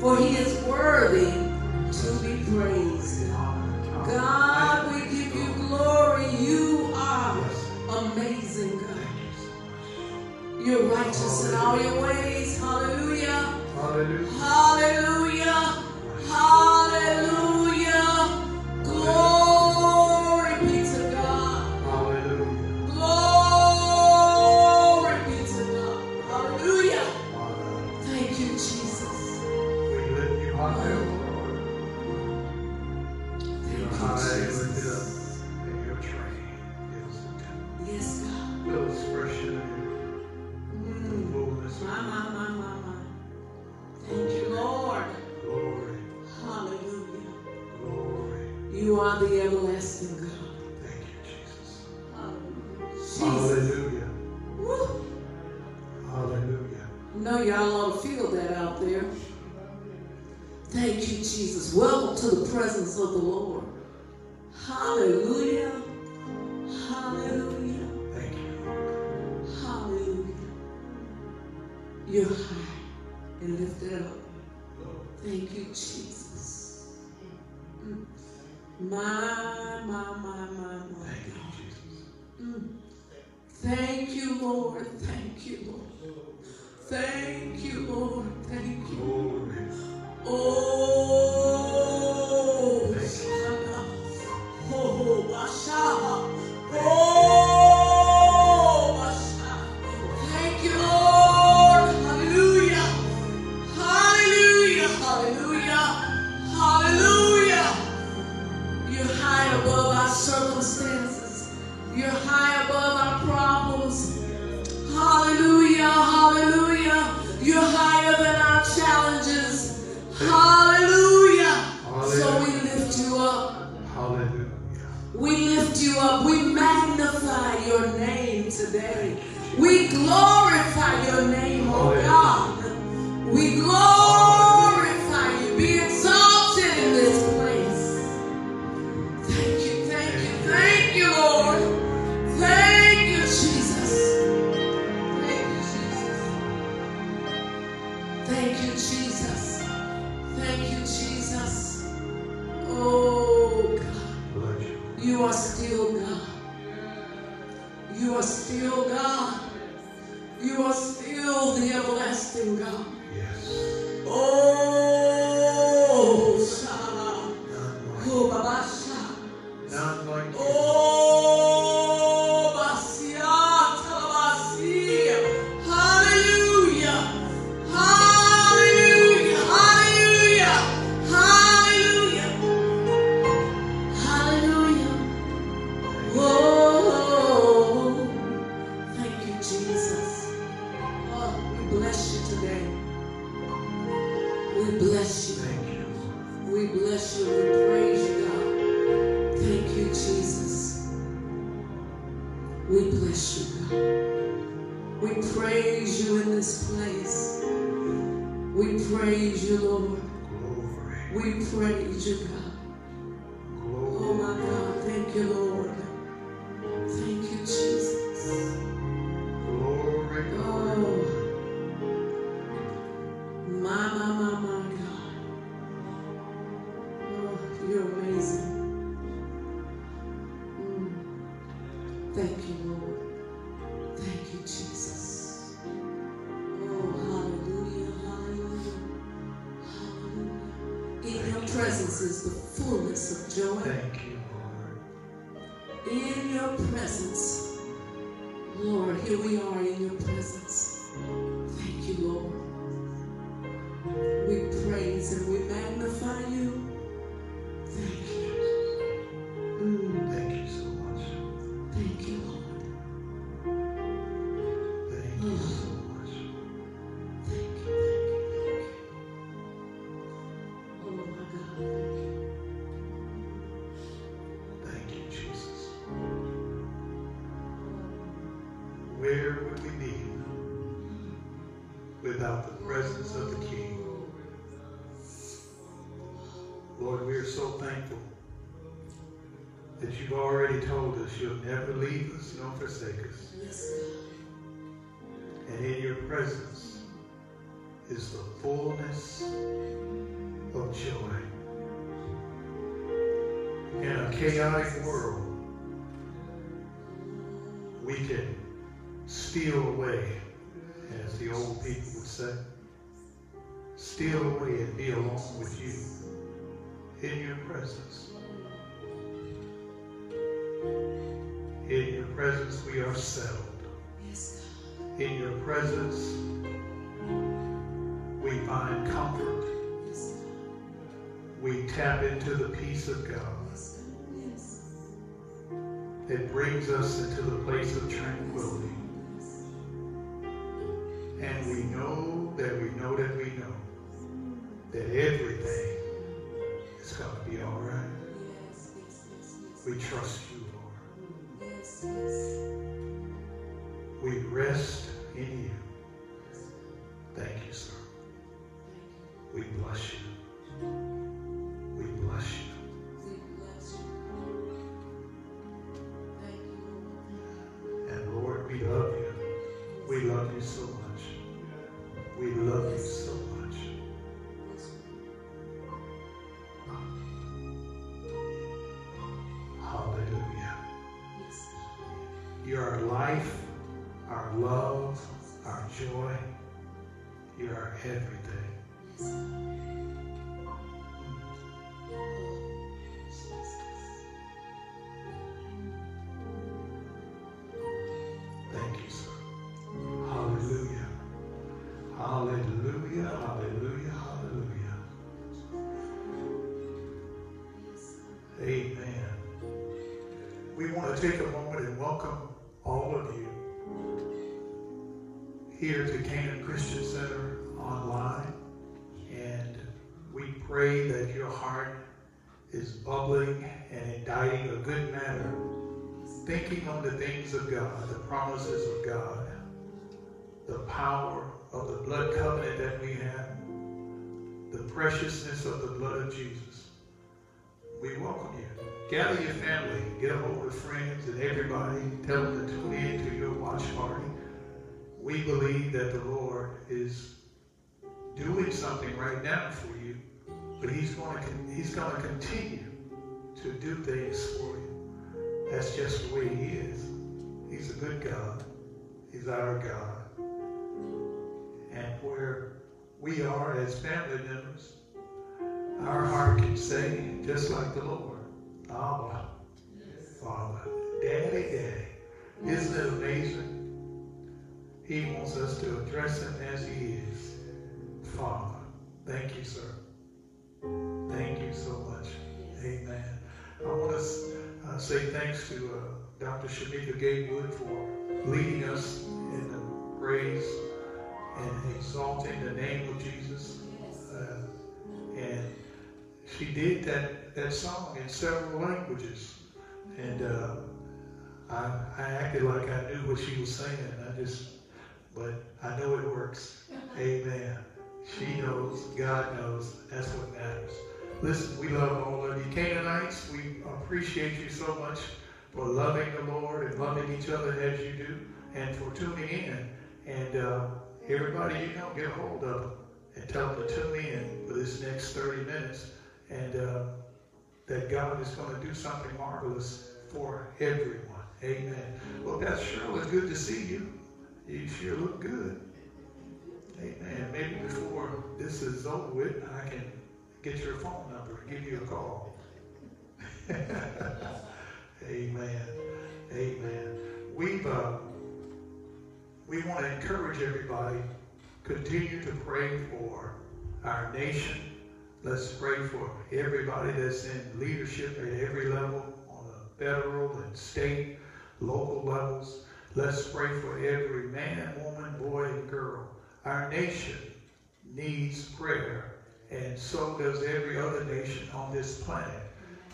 for he is worthy to be praised. God, we give you glory. You are amazing, God. You're righteous in all your ways. Hallelujah. Hallelujah. Hallelujah. Thank you, Lord. Thank you, Lord. Thank you, Lord. Thank you, Lord. Oh, Shana. Oh, Washa. Without the presence of the King? Lord, we are so thankful that you've already told us you'll never leave us nor forsake us. Yes, And in your presence is the fullness of joy. In a chaotic world, we can steal away, as the old people would say, steal away and be alone with you in your presence. In your presence, we are settled. In your presence, we find comfort. We tap into the peace of God God. That brings us into the place of tranquility. We know that we know that we know that everything is going to be all right. We trust you, here to Canaan Christian Center online. And we pray that your heart is bubbling and inditing a good matter, thinking on the things of God, the promises of God, the power of the blood covenant that we have, the preciousness of the blood of Jesus. We welcome you. Gather your family, get a hold of friends and everybody, tell them to tune in to your watch party. We believe that the Lord is doing something right now for you, but He's going to He's going to continue to do things for you. That's just the way He is. He's a good God. He's our God. And where we are as family members, our heart can say, just like the Lord, Abba, Father, Daddy, Daddy. Isn't it amazing? He wants us to address him as he is. Father. Thank you, sir. Thank you so much. Amen. I want to uh, say thanks to uh, Dr. Shamika Gatewood for leading us in the praise and exalting the name of Jesus. Uh, and she did that, that song in several languages. And uh, I, I acted like I knew what she was saying. I just, but I know it works. Amen. She knows. God knows. That's what matters. Listen, we love all of you. Canaanites, we appreciate you so much for loving the Lord and loving each other as you do and for tuning in. And uh, everybody you know, get a hold of them and tell them to tune in for this next 30 minutes. And uh, that God is going to do something marvelous for everyone. Amen. Well, Pastor Cheryl, it's good to see you. You sure look good. Amen. Maybe before this is over with, I can get your phone number and give you a call. Amen. Amen. We've uh, we want to encourage everybody. Continue to pray for our nation. Let's pray for everybody that's in leadership at every level, on the federal and state, local levels. Let's pray for every man, woman, boy, and girl. Our nation needs prayer, and so does every other nation on this planet.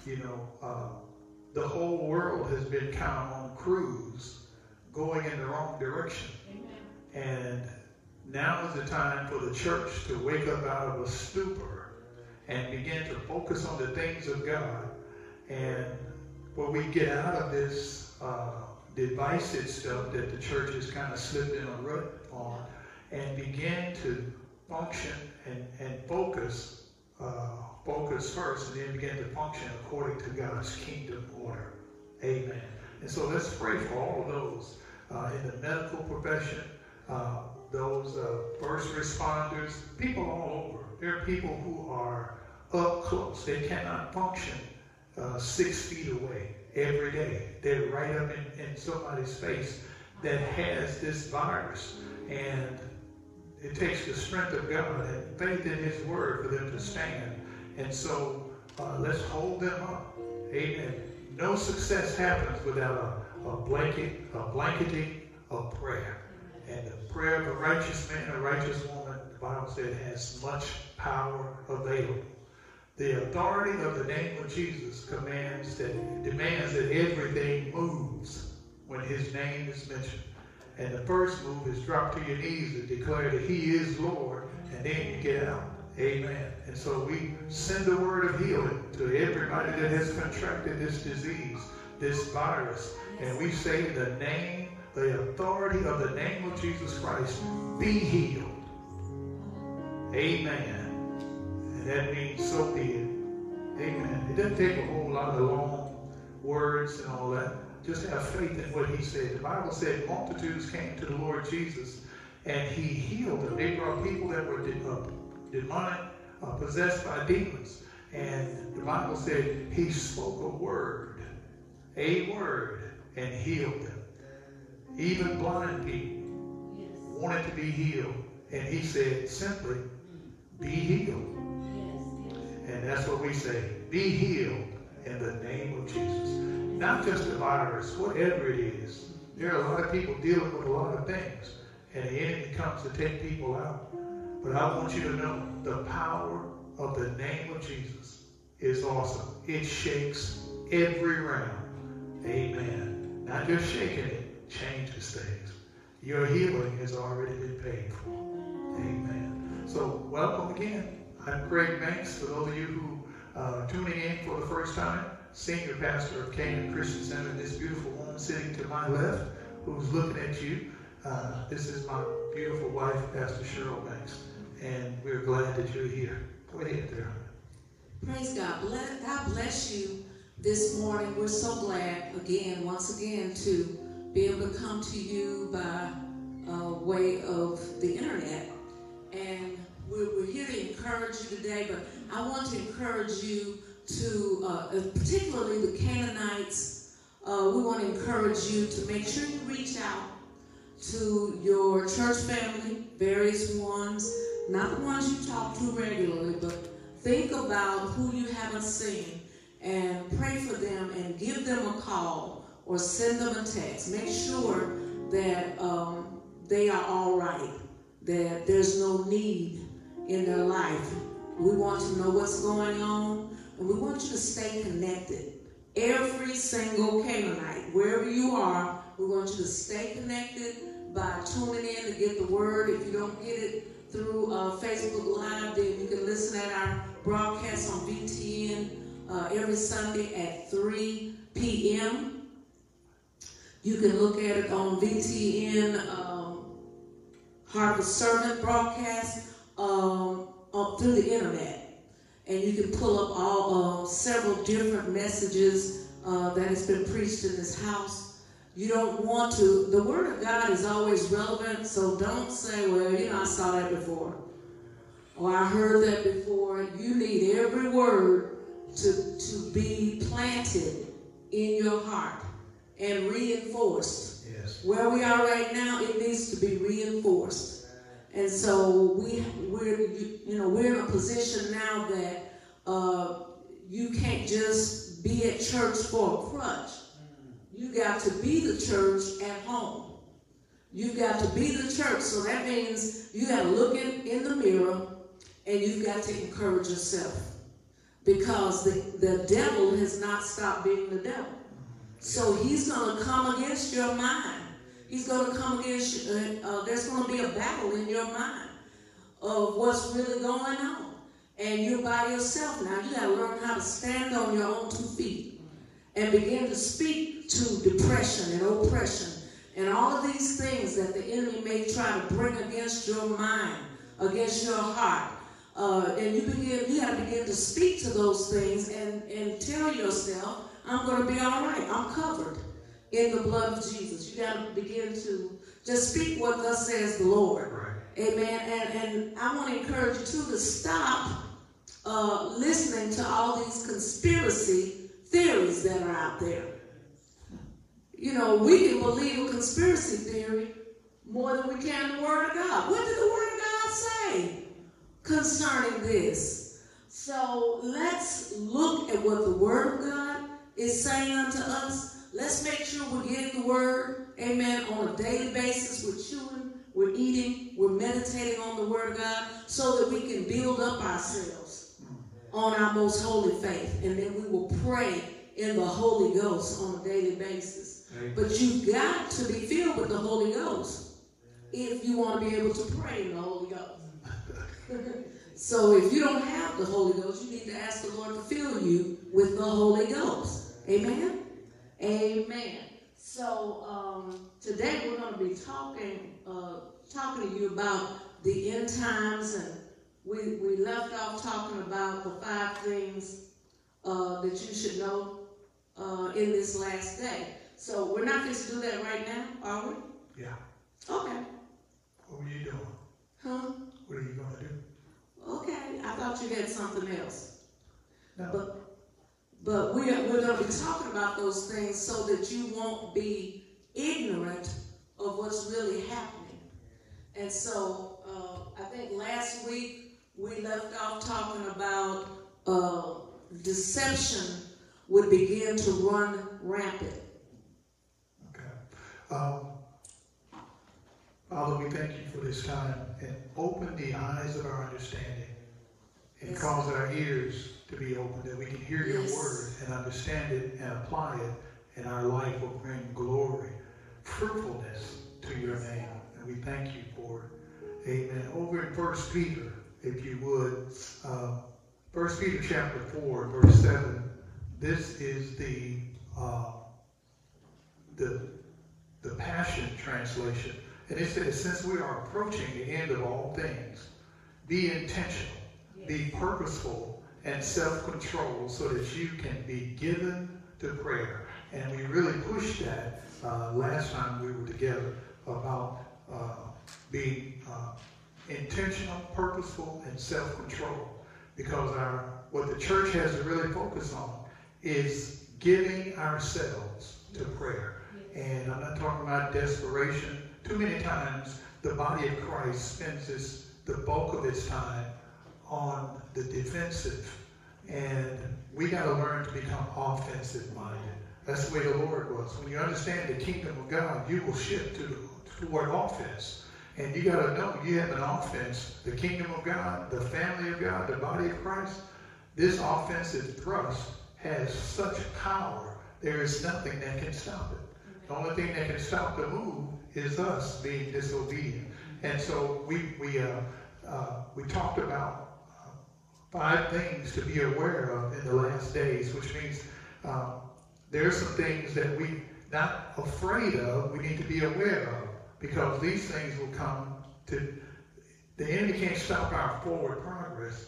You know, uh, the whole world has been kind of on cruise, going in the wrong direction. And now is the time for the church to wake up out of a stupor and begin to focus on the things of God. And when we get out of this uh, divisive stuff that the church has kind of slipped in a rut on and begin to function and, and focus, uh, focus first and then begin to function according to God's kingdom order. Amen. And so let's pray for all of those uh, in the medical profession, uh, those uh, first responders, people all over. There are people who are up close. They cannot function uh, six feet away every day. They're right up in, in somebody's face that has this virus. And it takes the strength of God and faith in His Word for them to stand. And so uh, let's hold them up. Amen. No success happens without a, a blanket, a blanketing of prayer. And the prayer of a righteous man, a righteous woman, the Bible said, has much power available. The authority of the name of Jesus commands that demands that everything moves when his name is mentioned. And the first move is drop to your knees and declare that he is Lord, and then you get out. Amen. And so we send the word of healing to everybody that has contracted this disease, this virus. And we say the name, the authority of the name of Jesus Christ, be healed. Amen. That means so be it. Amen. It doesn't take a whole lot of long words and all that. Just have faith in what he said. The Bible said multitudes came to the Lord Jesus and he healed them. They brought people that were uh, demonic, uh, possessed by demons. And the Bible said he spoke a word, a word, and healed them. Even blind people wanted to be healed. And he said simply, be healed. And that's what we say. Be healed in the name of Jesus. Not just a virus, whatever it is. There are a lot of people dealing with a lot of things. And the enemy comes to take people out. But I want you to know the power of the name of Jesus is awesome. It shakes every round. Amen. Not just shaking it, changes things. Your healing has already been paid for. Amen. So welcome again. I'm Craig Banks. For those of you who uh, tuning in for the first time, senior pastor of Canaan Christian Center, this beautiful woman sitting to my left who's looking at you. Uh, this is my beautiful wife, Pastor Cheryl Banks, and we're glad that you're here. Go ahead there. Praise God. God bless you this morning. We're so glad, again, once again, to be able to come to you by uh, way of the internet. And we're, we're here to encourage you today, but I want to encourage you to, uh, particularly the Canaanites, uh, we want to encourage you to make sure you reach out to your church family, various ones, not the ones you talk to regularly, but think about who you haven't seen and pray for them and give them a call or send them a text. Make sure that um, they are all right, that there's no need in their life. We want to know what's going on, and we want you to stay connected. Every single Canaanite, wherever you are, we want you to stay connected by tuning in to get the word. If you don't get it through uh, Facebook Live, then you can listen at our broadcast on VTN uh, every Sunday at 3 p.m. You can look at it on VTN um, of Servant broadcast um, through the internet. And you can pull up all uh, several different messages uh, that has been preached in this house. You don't want to, the Word of God is always relevant, so don't say, well, you know, I saw that before. Or I heard that before. You need every word to, to be planted in your heart and reinforced. Yes. Where we are right now, it needs to be reinforced. And so we we're you know we're in a position now that uh, you can't just be at church for a crutch. You got to be the church at home. You've got to be the church. So that means you got to look in, in the mirror and you've got to encourage yourself. Because the, the devil has not stopped being the devil. So he's going to come against your mind. He's going to come against you. Uh, there's going to be a battle in your mind of what's really going on. And you're by yourself now. You got to learn how to stand on your own two feet and begin to speak to depression and oppression and all of these things that the enemy may try to bring against your mind, against your heart. Uh, and you begin, you have to begin to speak to those things and, and tell yourself, I'm going to be all right. I'm covered in the blood of Jesus. You got to begin to just speak what thus says the Lord. Right. Amen. And, and I want to encourage you too to stop uh, listening to all these conspiracy theories that are out there. You know, we can believe a conspiracy theory more than we can the Word of God. What did the Word of God say concerning this? So let's look at what the Word of God is saying unto us. Let's make sure we're getting the word, amen, on a daily basis. We're chewing, we're eating, we're meditating on the word of God so that we can build up ourselves on our most holy faith. And then we will pray in the Holy Ghost on a daily basis. But you've got to be filled with the Holy Ghost if you want to be able to pray in the Holy Ghost. so if you don't have the Holy Ghost, you need to ask the Lord to fill you with the Holy Ghost. Amen? Amen. So um, today we're going to be talking uh, talking to you about the end times, and we, we left off talking about the five things uh, that you should know uh, in this last day. So we're not going to do that right now, are we? Yeah. Okay. What were you doing? Huh? What are you going to do? Okay. I thought you had something else. No. But but we are, we're going to be talking about those things so that you won't be ignorant of what's really happening. And so uh, I think last week we left off talking about uh, deception would begin to run rampant. Okay. Um, Father, we thank you for this time and open the eyes of our understanding and Yes. cause our ears to be open that we can hear your word and understand it and apply it, and our life will bring glory, fruitfulness to your name. And we thank you for it. Amen. Over in First Peter, if you would, uh, First Peter chapter four, verse seven. This is the uh, the the Passion translation, and it says, "Since we are approaching the end of all things, be intentional, be purposeful, and self-control, so that you can be given to prayer." And we really pushed that uh, last time we were together about uh, being uh, intentional, purposeful, and self-control, because our what the church has to really focus on is giving ourselves to prayer. And I'm not talking about desperation. Too many times the body of Christ spends this, the bulk of its time on the defensive. And we got to learn to become offensive minded. That's the way the Lord was. When you understand the kingdom of God, you will shift to, toward offense. And you got to know you have an offense. The kingdom of God, the family of God, the body of Christ. This offensive thrust has such power. There is nothing that can stop it. The only thing that can stop the move is us being disobedient. And so we we uh, uh, we talked about five things to be aware of in the last days, which means um, there are some things that we not afraid of, we need to be aware of because these things will come to the enemy can't stop our forward progress.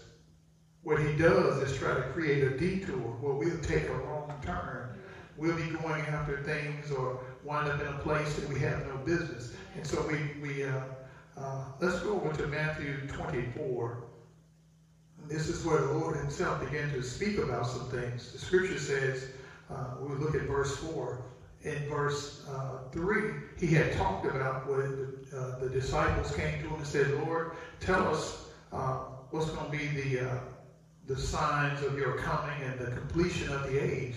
What he does is try to create a detour where we'll take a wrong turn. We'll be going after things or wind up in a place that we have no business. And so we, we uh, uh, let's go over to Matthew 24. This is where the Lord himself began to speak about some things. The scripture says, uh, we look at verse 4. In verse uh, 3, he had talked about when uh, the disciples came to him and said, Lord, tell us uh, what's going to be the, uh, the signs of your coming and the completion of the age.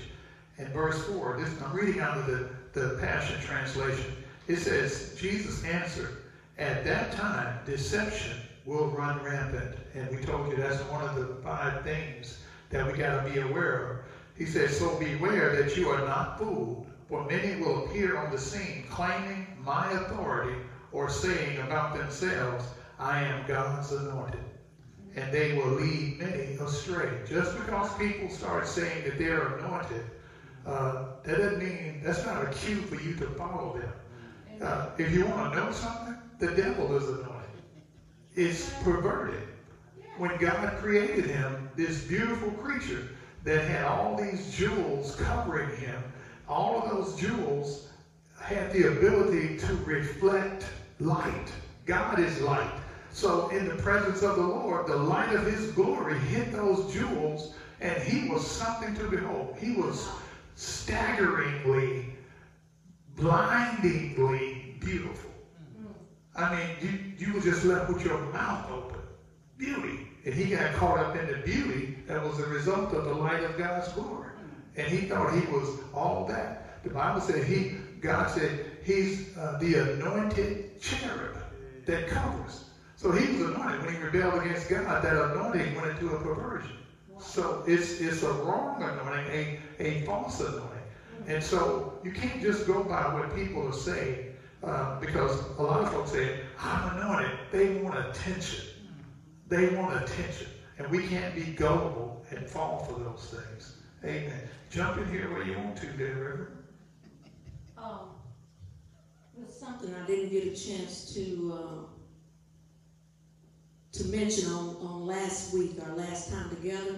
In verse 4, this, I'm reading out of the, the Passion Translation. It says, Jesus answered, At that time, deception will run rampant. And we told you that's one of the five things that we got to be aware of. He says, So beware that you are not fooled, for many will appear on the scene claiming my authority or saying about themselves, I am God's anointed. And they will lead many astray. Just because people start saying that they're anointed, uh, that doesn't mean, that's not a cue for you to follow them. Uh, if you want to know something, the devil is anointed. It's perverted. When God created him, this beautiful creature that had all these jewels covering him, all of those jewels had the ability to reflect light. God is light. So in the presence of the Lord, the light of his glory hit those jewels, and he was something to behold. He was staggeringly, blindingly beautiful. I mean, you, you were just left with your mouth open. Beauty. And he got caught up in the beauty that was the result of the light of God's glory. And he thought he was all that. The Bible said he, God said, he's uh, the anointed cherub that covers. So he was anointed. When he rebelled against God, that anointing went into a perversion. So it's, it's a wrong anointing, a, a false anointing. And so you can't just go by what people are saying uh, because a lot of folks say, I'm anointed. They want attention. They want attention. And we can't be gullible and fall for those things. Amen. Jump in here where you want to, there, Reverend. Um, there's something I didn't get a chance to uh, to mention on, on last week, our last time together.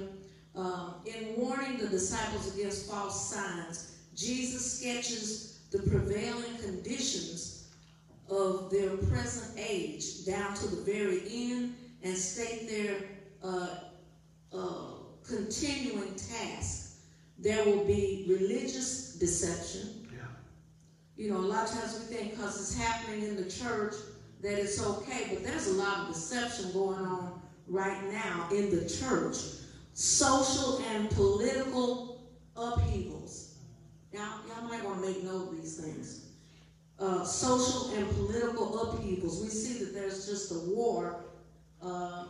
Um, in warning the disciples against false signs, Jesus sketches the prevailing conditions of their present age down to the very end and state their uh, uh, continuing task. There will be religious deception. Yeah. You know, a lot of times we think because it's happening in the church that it's okay, but there's a lot of deception going on right now in the church. Social and political upheavals. Now, y'all might want to make note of these things. Uh, social and political upheavals. We see that there's just a war uh,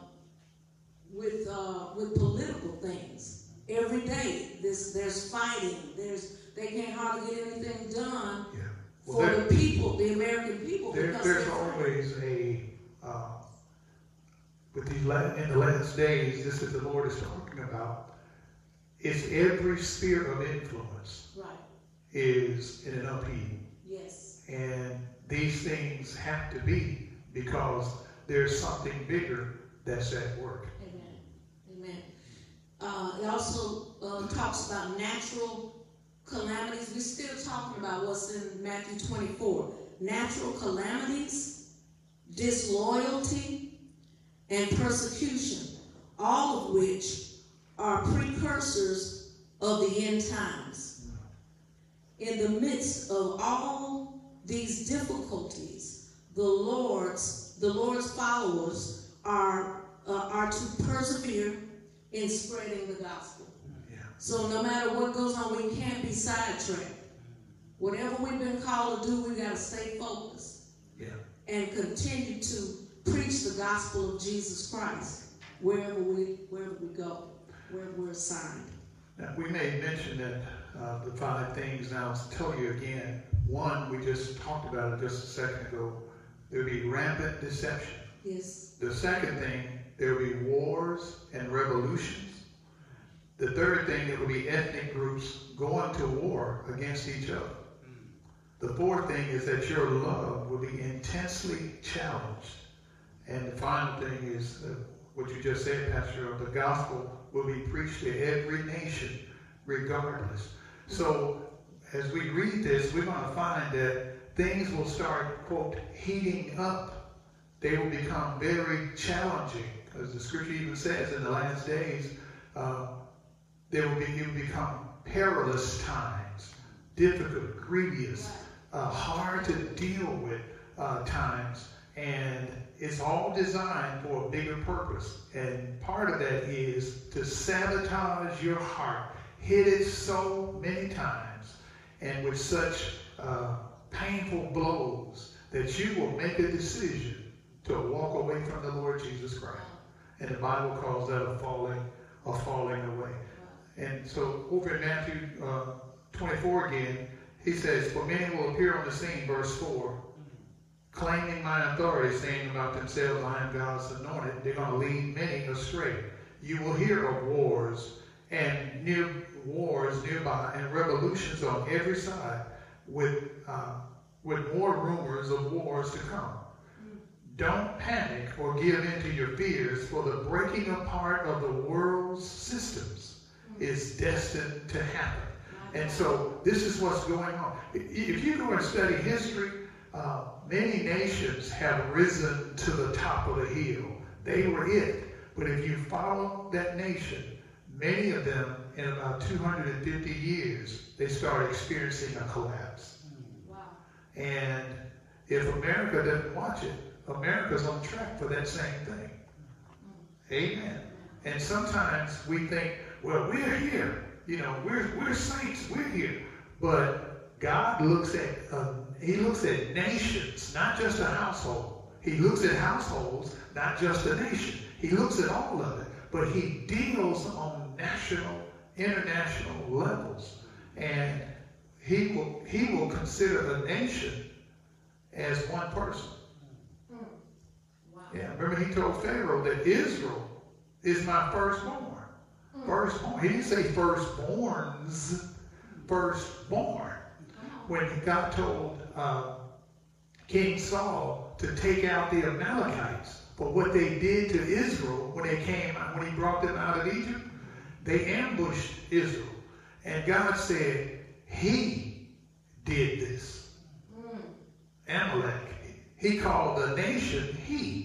with uh, with political things every day. This there's fighting. There's they can't hardly get anything done Yeah. Well, for there- the people, the American people. There, there's always a, uh, with these la- in the last days, this is the Lord is talking about, is every sphere of influence. Is in an upheaval. Yes. And these things have to be because there's something bigger that's at work. Amen. Amen. Uh, it also uh, talks about natural calamities. We're still talking about what's in Matthew 24. Natural calamities, disloyalty, and persecution, all of which are precursors of the end times. In the midst of all these difficulties, the Lord's the Lord's followers are uh, are to persevere in spreading the gospel. Yeah. So no matter what goes on, we can't be sidetracked. Whatever we've been called to do, we got to stay focused Yeah. and continue to preach the gospel of Jesus Christ wherever we wherever we go, wherever we're assigned. Now, we may mention that uh, the five things. Now, I'll tell you again. One, we just talked about it just a second ago. There will be rampant deception. Yes. The second thing, there will be wars and revolutions. The third thing, it will be ethnic groups going to war against each other. The fourth thing is that your love will be intensely challenged. And the final thing is uh, what you just said, Pastor, the gospel will be preached to every nation regardless. So as we read this, we're going to find that things will start, quote, heating up. They will become very challenging. As the scripture even says, in the last days, uh, there will be, it will become perilous times, difficult, grievous, uh, hard to deal with uh, times. And it's all designed for a bigger purpose. And part of that is to sabotage your heart, hit it so many times, and with such uh, painful blows that you will make a decision to walk away from the Lord Jesus Christ. And the Bible calls that a falling, a falling away. And so over in Matthew uh, 24 again, he says, For many will appear on the scene, verse 4, claiming my authority, saying about themselves, I am God's anointed. They're going to lead many astray. You will hear of wars and near wars nearby and revolutions on every side with, uh, with more rumors of wars to come. Don't panic or give in to your fears, for the breaking apart of the world's systems is destined to happen. And so this is what's going on. If you go and study history, uh, many nations have risen to the top of the hill. They were it. But if you follow that nation, many of them in about 250 years, they start experiencing a collapse. Wow. And if America doesn't watch it, America's on track for that same thing. Amen. And sometimes we think, well, we're here. You know, we're, we're saints. We're here. But God looks at, uh, he looks at nations, not just a household. He looks at households, not just a nation. He looks at all of it. But he deals on national, international levels. And he will, he will consider a nation as one person. Yeah, remember he told Pharaoh that Israel is my firstborn. Firstborn. He didn't say firstborns, firstborn. When God told uh, King Saul to take out the Amalekites for what they did to Israel when they came, when he brought them out of Egypt, they ambushed Israel. And God said, he did this. Amalek. He called the nation he.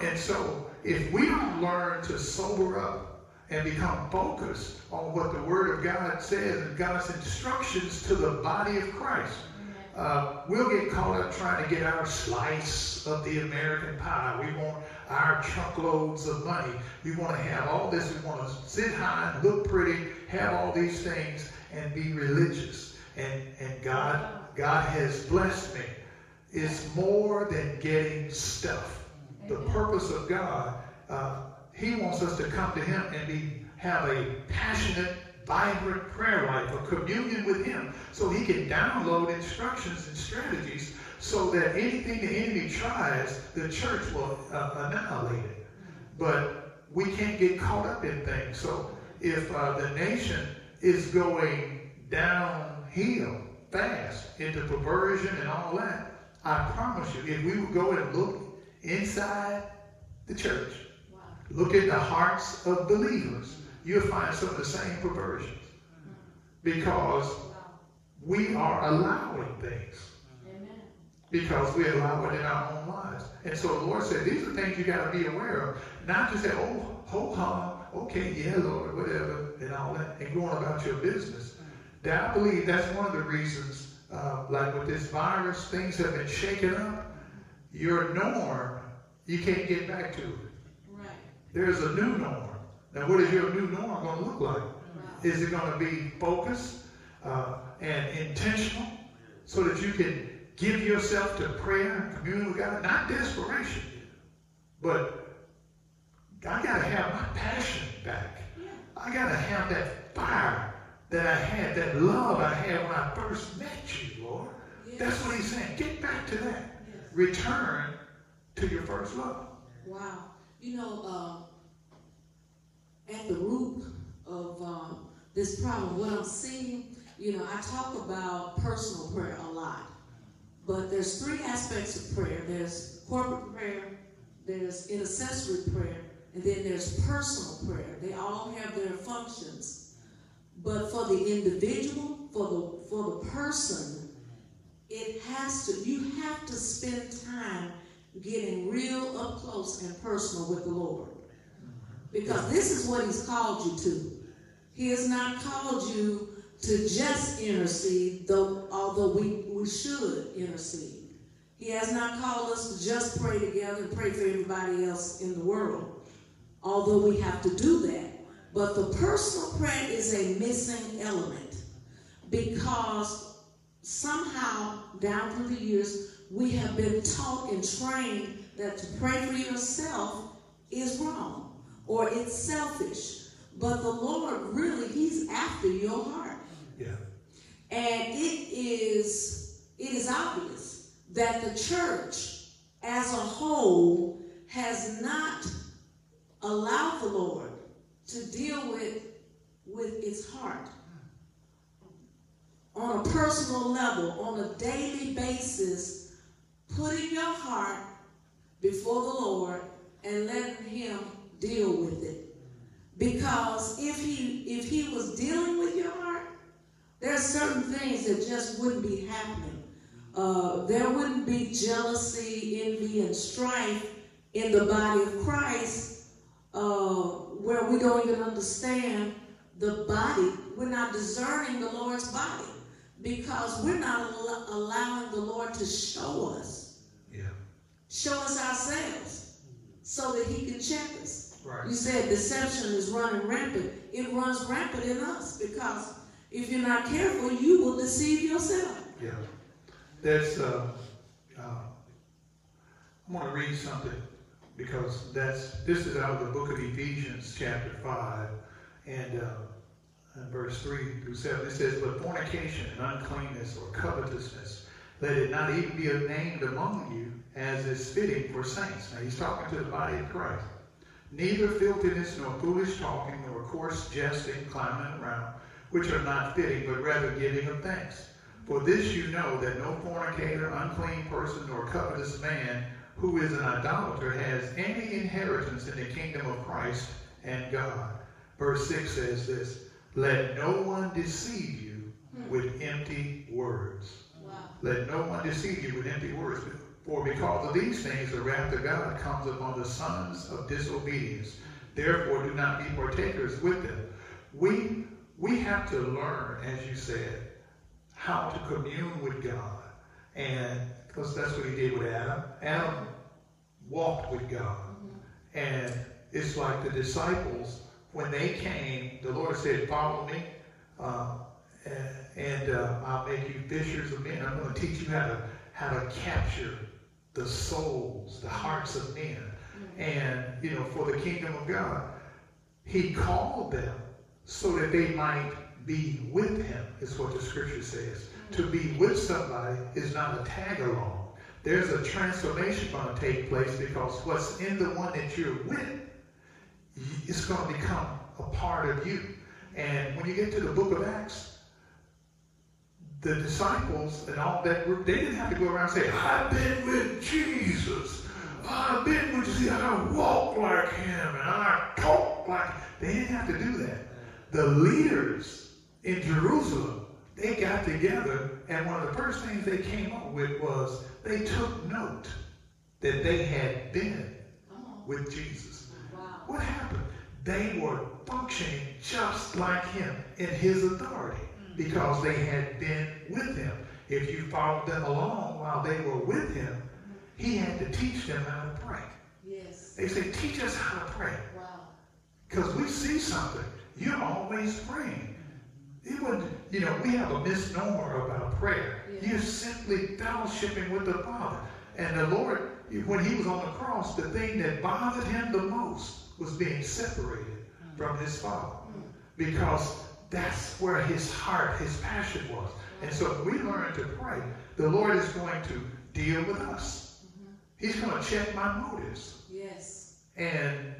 And so if we don't learn to sober up and become focused on what the Word of God says and God's instructions to the body of Christ, uh, we'll get caught up trying to get our slice of the American pie. We want our truckloads of money. We want to have all this. We want to sit high look pretty, have all these things, and be religious. And, and God, God has blessed me. It's more than getting stuff the purpose of God, uh, He wants us to come to Him and be have a passionate, vibrant prayer life, a communion with Him, so He can download instructions and strategies so that anything the enemy tries, the church will uh, annihilate it. But we can't get caught up in things. So if uh, the nation is going downhill fast into perversion and all that, I promise you, if we would go and look inside the church, wow. look at the hearts of believers, you'll find some of the same perversions. Because we are allowing things. Because we allow it in our own lives. And so the Lord said, these are things you got to be aware of. Not to say, oh, ho hum, okay, yeah, Lord, whatever, and all that, and going about your business. That I believe that's one of the reasons, uh, like with this virus, things have been shaken up your norm, you can't get back to it. Right. There's a new norm. Now, what is your new norm going to look like? Right. Is it going to be focused uh, and intentional so that you can give yourself to prayer and communion with God? Not desperation, but I got to have my passion back. I got to have that fire that I had, that love I had when I first met you, Lord. That's what he's saying. Get back to that return to your first love. Wow. You know, um, at the root of um, this problem. What I'm seeing, you know, I talk about personal prayer a lot, but there's three aspects of prayer. There's corporate prayer, there's intercessory prayer, and then there's personal prayer. They all have their functions. But for the individual, for the for the person, it has to, you have to spend time getting real up close and personal with the Lord. Because this is what He's called you to. He has not called you to just intercede, though although we, should intercede. He has not called us to just pray together and pray for everybody else in the world, although we have to do that. But the personal prayer is a missing element because somehow down through the years we have been taught and trained that to pray for yourself is wrong or it's selfish. But the Lord really, He's after your heart. Yeah. And it is it is obvious that the church as a whole has not allowed the Lord to deal with with its heart on a personal level, on a daily basis, putting your heart before the Lord and letting Him deal with it. Because if He if He was dealing with your heart, there are certain things that just wouldn't be happening. Uh, there wouldn't be jealousy, envy, and strife in the body of Christ uh, where we don't even understand the body. We're not discerning the Lord's body because we're not al- allowing the Lord to show us, Yeah. show us ourselves, so that He can check us. Right. You said deception is running rampant. It runs rampant in us because if you're not careful, you will deceive yourself. Yeah. Uh, uh, I want to read something because that's, this is out of the book of Ephesians, chapter 5, and, uh, verse 3 through 7. It says, But fornication and uncleanness or covetousness, let it not even be named among you as is fitting for saints. Now he's talking to the body of Christ. Neither filthiness nor foolish talking nor coarse jesting, climbing around, which are not fitting, but rather giving of thanks. For this you know that no fornicator, unclean person, nor covetous man who is an idolater has any inheritance in the kingdom of Christ and God. Verse 6 says this Let no one deceive you hmm. with empty words. Wow. Let no one deceive you with empty words. For because of these things the wrath of God comes upon the sons of disobedience. Therefore do not be partakers with them. We we have to learn, as you said, how to commune with God. And because that's what he did with Adam. Adam walked with God. And it's like the disciples, when they came, the Lord said, Follow me. Um, and and uh, I'll make you fishers of men. I'm going to teach you how to how to capture the souls, the hearts of men, and you know, for the kingdom of God. He called them so that they might be with Him. Is what the Scripture says. To be with somebody is not a tag along. There's a transformation going to take place because what's in the one that you're with, it's going to become a part of you. And when you get to the book of Acts, the disciples and all that group, they didn't have to go around and say, I've been with Jesus. I've been with Jesus. I walk like him and I talk like They didn't have to do that. The leaders in Jerusalem, they got together and one of the first things they came up with was they took note that they had been with Jesus. Wow. What happened? They were functioning just like him in his authority hmm. because they had been with him. If you followed them along while they were with him, hmm. he had to teach them how to pray. Yes. They say, teach us how to pray. Wow. Because we see something. You're always praying. It would, you know, we have a misnomer about prayer. Yeah. You're simply fellowshipping with the Father. And the Lord, when he was on the cross, the thing that bothered him the most was being separated mm. from his Father. Mm. Because that's where his heart, his passion was. And so if we learn to pray, the Lord is going to deal with us. Mm-hmm. He's going to check my motives. Yes. And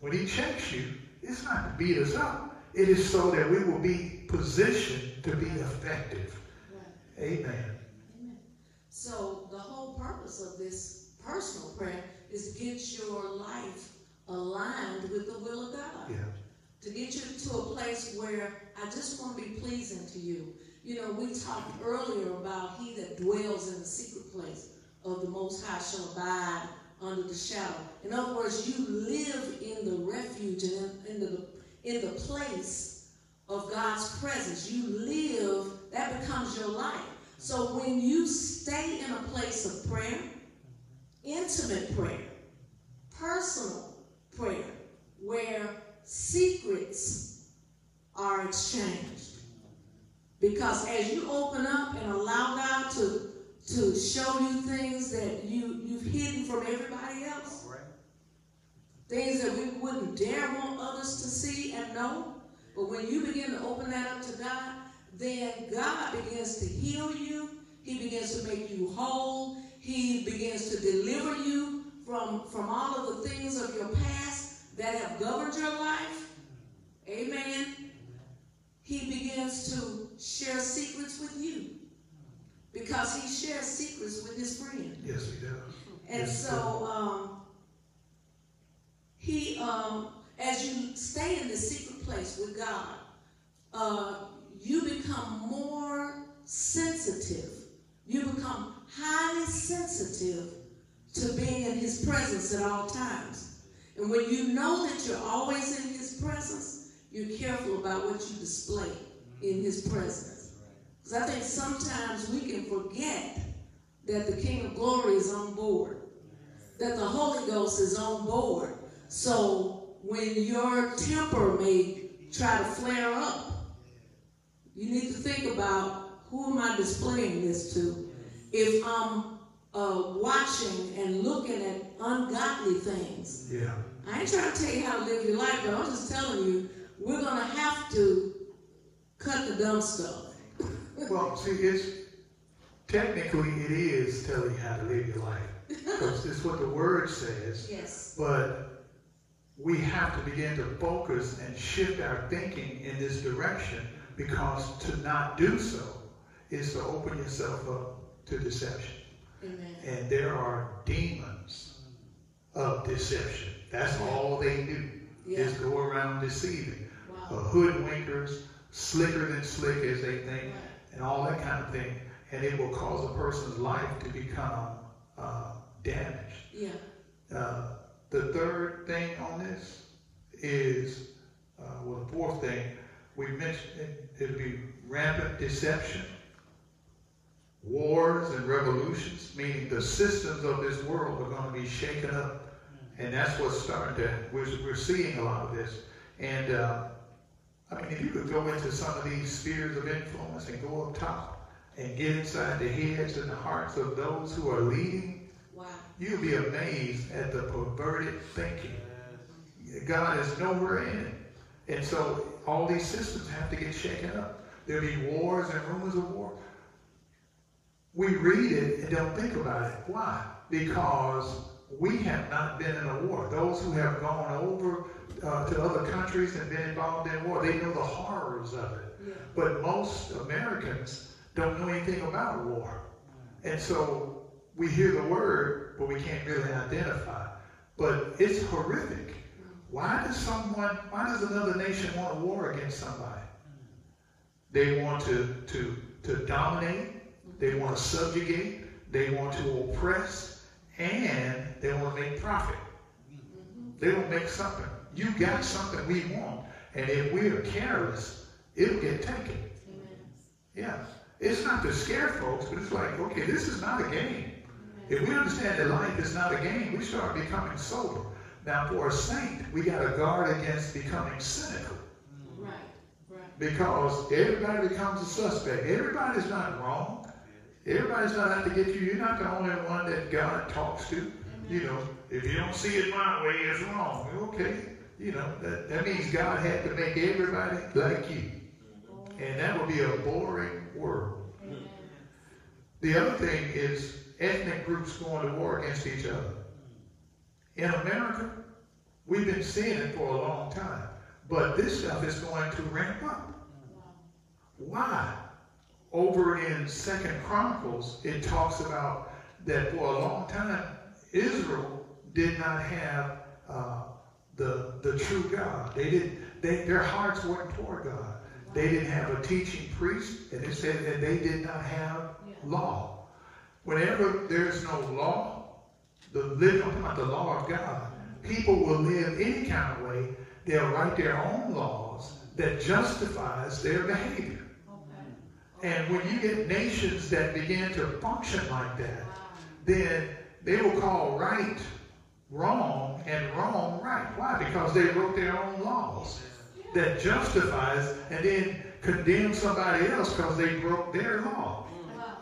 when he checks you, it's not to beat us up. It is so that we will be positioned to be effective. Right. Amen. Amen. So the whole purpose of this personal prayer is to get your life aligned with the will of God. Yeah. To get you to a place where I just want to be pleasing to you. You know, we talked earlier about he that dwells in the secret place of the Most High shall abide under the shadow. In other words, you live in the refuge and in, in the in the place of God's presence. You live, that becomes your life. So when you stay in a place of prayer, intimate prayer, personal prayer, where secrets are exchanged. Because as you open up and allow God to, to show you things that you, you've hidden from everybody else, things that we wouldn't dare want others to see and know, but when you begin to open that up to God, then God begins to heal you. He begins to make you whole. He begins to deliver you from, from all of the things of your past that have governed your life. Amen. He begins to share secrets with you because he shares secrets with his friend. Yes, he does. And Yes, so um, he, um, as you stay in the secret place with God, uh, you become more sensitive. You become highly sensitive to being in his presence at all times. And when you know that you're always in his presence, you're careful about what you display in his presence. Because I think sometimes we can forget that the King of Glory is on board, that the Holy Ghost is on board. So when your temper may try to flare up, you need to think about who am I displaying this to? If I'm uh, watching and looking at ungodly things, Yeah. I ain't trying to tell you how to live your life, but I'm just telling you, we're going to have to cut the dumb stuff. Well, see, it's technically it is telling you how to live your life because it's what the word says. Yes. But we have to begin to focus and shift our thinking in this direction because to not do so is to open yourself up to deception. Amen. And there are demons of deception. That's all they do Yeah. is go around deceiving. Uh, Wow. hoodwinkers, slicker than slick as they think, Right. and all that kind of thing. And it will cause a person's life to become uh, damaged. Yeah. Uh, the third thing on this is, uh, well, the fourth thing, we mentioned it, it'll be rampant deception, wars and revolutions, meaning the systems of this world are going to be shaken up. And that's what's starting to, we're, we're seeing a lot of this. And, uh, I mean, if you could go into some of these spheres of influence and go up top and get inside the heads and the hearts of those who are leading. You'll be amazed at the perverted thinking. God is nowhere in it. And so all these systems have to get shaken up. There'll be wars and rumors of war. We read it and don't think about it. Why? Because we have not been in a war. Those who have gone over uh, to other countries and been involved in war, they know the horrors of it. Yeah. But most Americans don't know anything about war. And so we hear the word, but we can't really identify. But it's horrific. Why does someone, why does another nation want a war against somebody? They want to, to, to dominate, they want to subjugate, they want to oppress, and they want to make profit. They will make something. You got something we want, and if we are careless, it'll get taken. Amen. Yeah. It's not to scare folks, but it's like, okay, this is not a game. If we understand that life is not a game, we start becoming sober. Now, for a saint, we got to guard against becoming cynical Right. Right. because everybody becomes a suspect. Everybody's not wrong. Everybody's not out to get you. You're not the only one that God talks to. You know, if you don't see it my way, it's wrong. Okay. You know, that, that means God had to make everybody like you. Oh. And that would be a boring world. Amen. The other thing is ethnic groups going to war against each other. In America, we've been seeing it for a long time. But this stuff is going to ramp up. Why? Over in Second Chronicles, it talks about that for a long time, Israel did not have uh, the, the true God. They didn't, they, their hearts weren't toward God. They didn't have a teaching priest, and it said that they did not have law. Whenever there's no law, the living about the law of God, people will live any kind of way. They'll write their own laws that justifies their behavior. And when you get nations that begin to function like that, then they will call right wrong and wrong right. Why? Because they wrote their own laws that justifies and then condemn somebody else because they broke their law.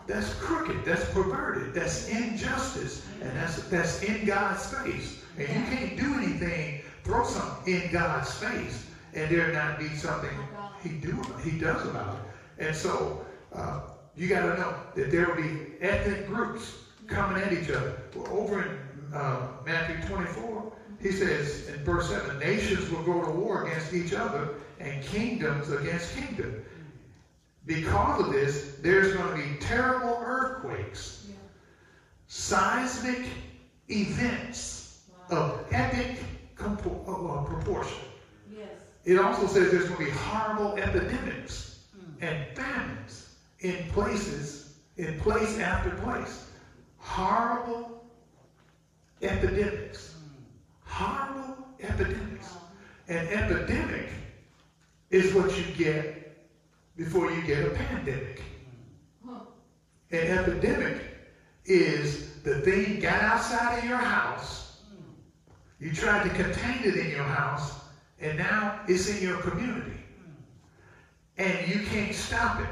That's crooked. That's perverted. That's injustice. And that's that's in God's face. And you can't do anything, throw something in God's face, and there not be something he do he does about it. And so uh, you got to know that there will be ethnic groups coming at each other. Well, Over in uh, Matthew 24, he says in verse 7, nations will go to war against each other and kingdoms against kingdom. Because of this, there's going to be terrible earthquakes, yeah. seismic events wow. of epic compo- uh, proportion. Yes. It also says there's going to be horrible epidemics mm. and famines in places, in place after place. Horrible epidemics. Mm. Horrible epidemics. Wow. An epidemic is what you get before you get a pandemic. An epidemic is the thing got outside of your house. You tried to contain it in your house, and now it's in your community. And you can't stop it.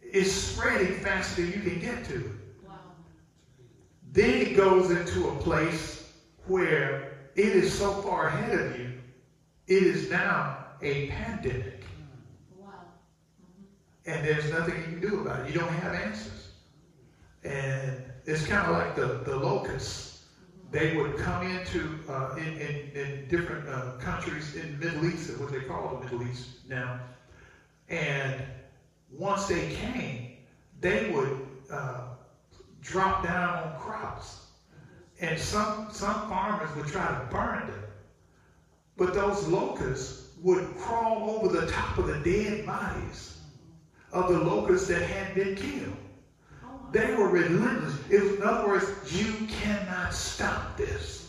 It's spreading faster than you can get to. Then it goes into a place where it is so far ahead of you, it is now a pandemic and there's nothing you can do about it. You don't have answers. And it's kind of like the, the locusts. They would come into, uh, in, in, in, different uh, countries in the Middle East, what they call the Middle East now. And once they came, they would uh, drop down on crops. And some, some farmers would try to burn them. But those locusts would crawl over the top of the dead bodies of the locusts that had been killed. They were relentless. in other words, you cannot stop this.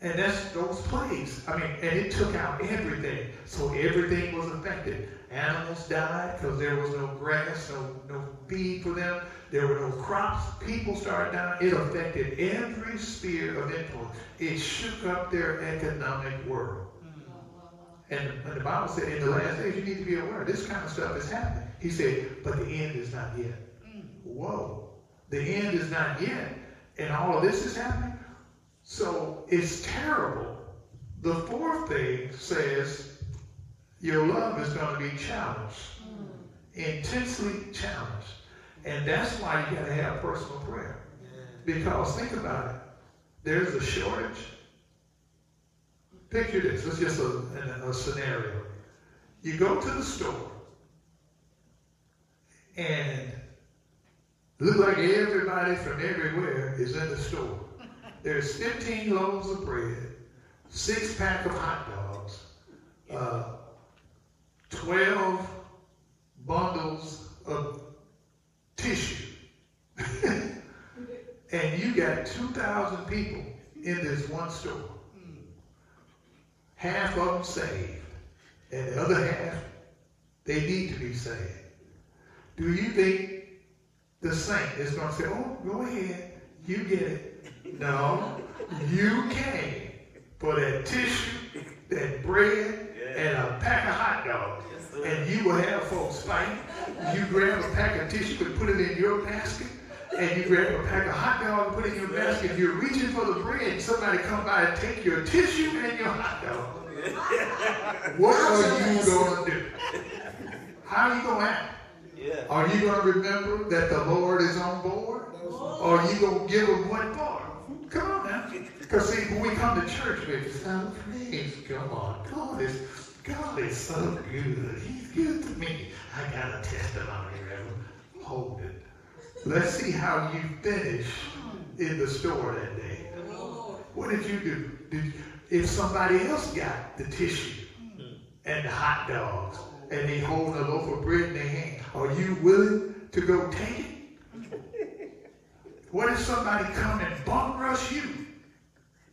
And that's those plagues. I mean, and it took out everything. So everything was affected. Animals died because there was no grass, no, no feed for them. There were no crops. People started dying. It affected every sphere of influence. It shook up their economic world. And, and the Bible said in the last days you need to be aware this kind of stuff is happening. He said, but the end is not yet. Whoa. The end is not yet. And all of this is happening. So it's terrible. The fourth thing says your love is going to be challenged. Intensely challenged. And that's why you got to have personal prayer. Because think about it. There's a shortage Picture this. This is just a, a, scenario. You go to the store, and look like everybody from everywhere is in the store. There's 15 loaves of bread, six pack of hot dogs, uh, 12 bundles of tissue. and you got 2,000 people in this one store half of them saved, and the other half, they need to be saved. Do you think the saint is going to say, oh, go ahead, you get it? No, you came for that tissue, that bread, and a pack of hot dogs. And you will have folks fight. You grab a pack of tissue and put it in your basket and you grab a pack of hot dogs and put it in your basket, you're reaching for the bread, somebody come by and take your tissue and your hot dog. what are you going to do? How are you going to act? Yeah. Are you going to remember that the Lord is on board? Or are you going to give him what for? Come on now. Because see, when we come to church, we just oh, come on, God is God is so good. He's good to me. I got a testimony, Reverend. Hold it. Let's see how you finish in the store that day. What did you do? Did, if somebody else got the tissue and the hot dogs and they hold a loaf of bread in their hand, are you willing to go take it? What if somebody come and bum rush you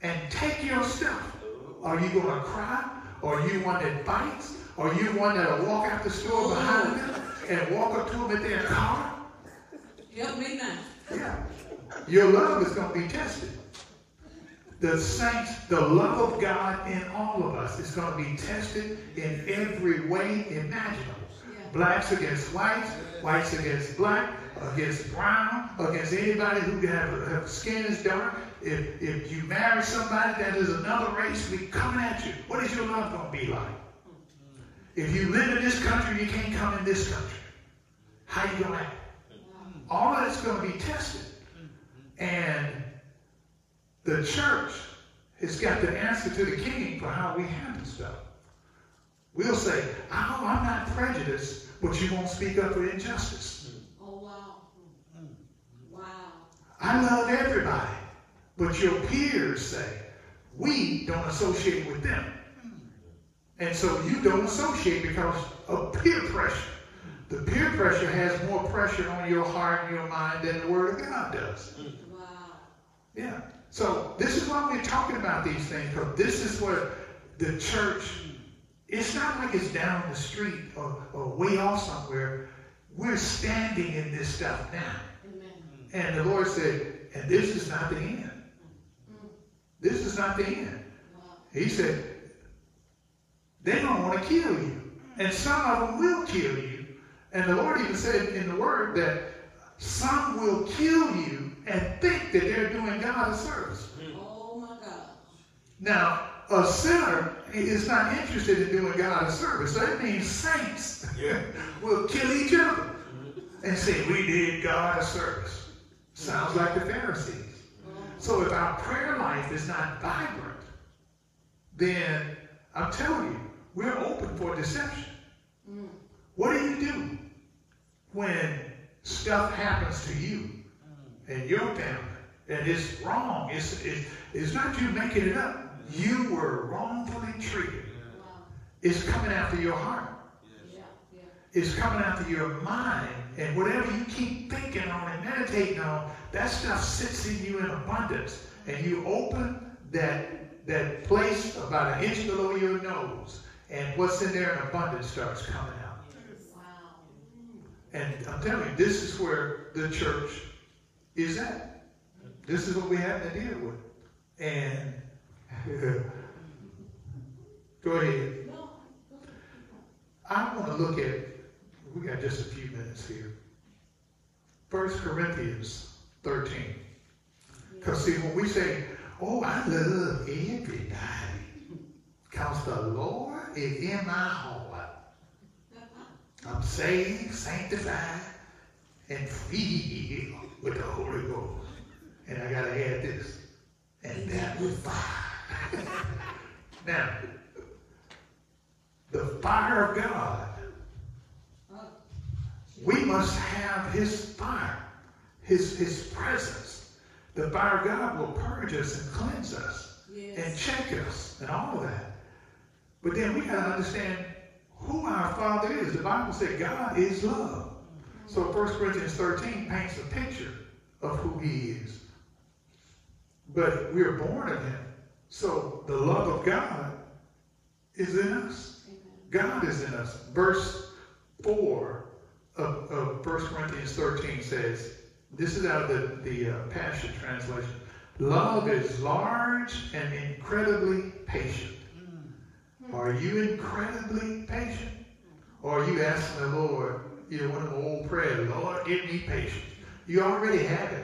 and take your stuff? Are you going to cry? Are you one that fights? Are you one that'll walk out the store behind them and walk up to them in their car? Help me now. Yeah. Your love is going to be tested. The saints, the love of God in all of us is going to be tested in every way imaginable. Blacks against whites, whites against black, against brown, against anybody who have, have skin is dark. If, if you marry somebody that is another race, we coming at you. What is your love going to be like? If you live in this country, you can't come in this country. How you going to act? All of it's going to be tested. And the church has got the answer to the king for how we handle stuff. We'll say, oh, I'm not prejudiced, but you won't speak up for injustice. Oh, wow. Wow. I love everybody, but your peers say, we don't associate with them. And so you don't associate because of peer pressure. The peer pressure has more pressure on your heart and your mind than the Word of God does. Mm. Wow. Yeah. So this is why we're talking about these things, because this is where the church, it's not like it's down the street or, or way off somewhere. We're standing in this stuff now. Amen. And the Lord said, and this is not the end. Mm. This is not the end. He said, they're going to want to kill you. And some of them will kill you. And the Lord even said in the Word that some will kill you and think that they're doing God a service. Mm-hmm. Oh, my God. Now, a sinner is not interested in doing God a service. So that means saints will kill each other mm-hmm. and say, we did God a service. Sounds like the Pharisees. So if our prayer life is not vibrant, then I'm telling you, we're open for deception. Mm. What do you do when stuff happens to you and your family and it's wrong? It's, it's, it's not you making it up. You were wrongfully treated. It's coming after your heart. It's coming after your mind. And whatever you keep thinking on and meditating on, that stuff sits in you in abundance. And you open that, that place about an inch below your nose. And what's in there in abundance starts coming out. And I'm telling you, this is where the church is at. This is what we have to deal with. And go ahead. I want to look at, we got just a few minutes here. First Corinthians 13. Because see, when we say, oh, I love everybody, because the Lord is in my heart. I'm saved, sanctified, and filled with the Holy Ghost. And I got to add this, and that was fire. now, the fire of God we must have his fire, his, his presence. The fire of God will purge us and cleanse us and check us and all of that. But then we got to understand who our Father is. The Bible said God is love. So 1 Corinthians 13 paints a picture of who he is. But we're born of him. So the love of God is in us. God is in us. Verse 4 of, of 1 Corinthians 13 says, this is out of the, the uh, Passion Translation. Love is large and incredibly patient. Are you incredibly patient? Or are you asking the Lord, you know, one of the old prayers, Lord, give me patience. You already have it.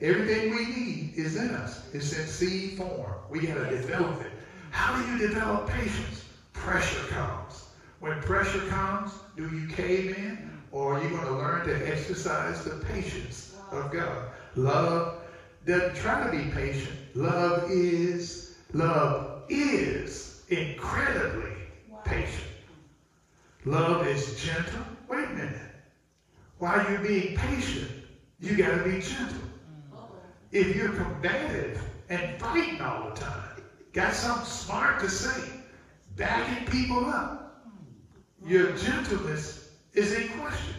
Everything we need is in us. It's in seed form. We got to develop it. How do you develop patience? Pressure comes. When pressure comes, do you cave in? Or are you going to learn to exercise the patience of God? Love doesn't try to be patient. Love is, love is incredibly wow. patient. Love is gentle. Wait a minute. While you're being patient, you got to be gentle. Mm. If you're combative and fighting all the time, got something smart to say, backing people up, mm. your gentleness is in question.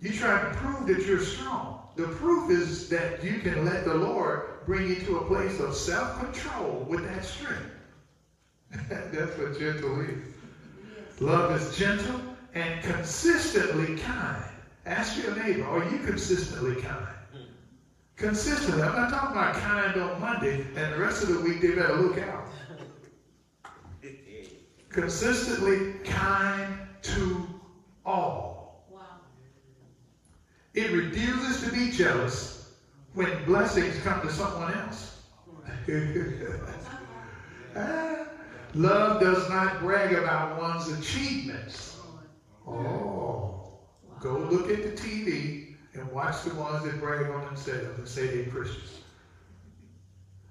You try to prove that you're strong. The proof is that you can let the Lord bring you to a place of self-control with that strength. That's what gentle is. Love is gentle and consistently kind. Ask your neighbor, are you consistently kind? Consistently. I'm not talking about kind on Monday and the rest of the week they better look out. Consistently kind to all. Wow. It refuses to be jealous when blessings come to someone else. Ah. Love does not brag about one's achievements. Oh, go look at the TV and watch the ones that brag on themselves and say they're Christians.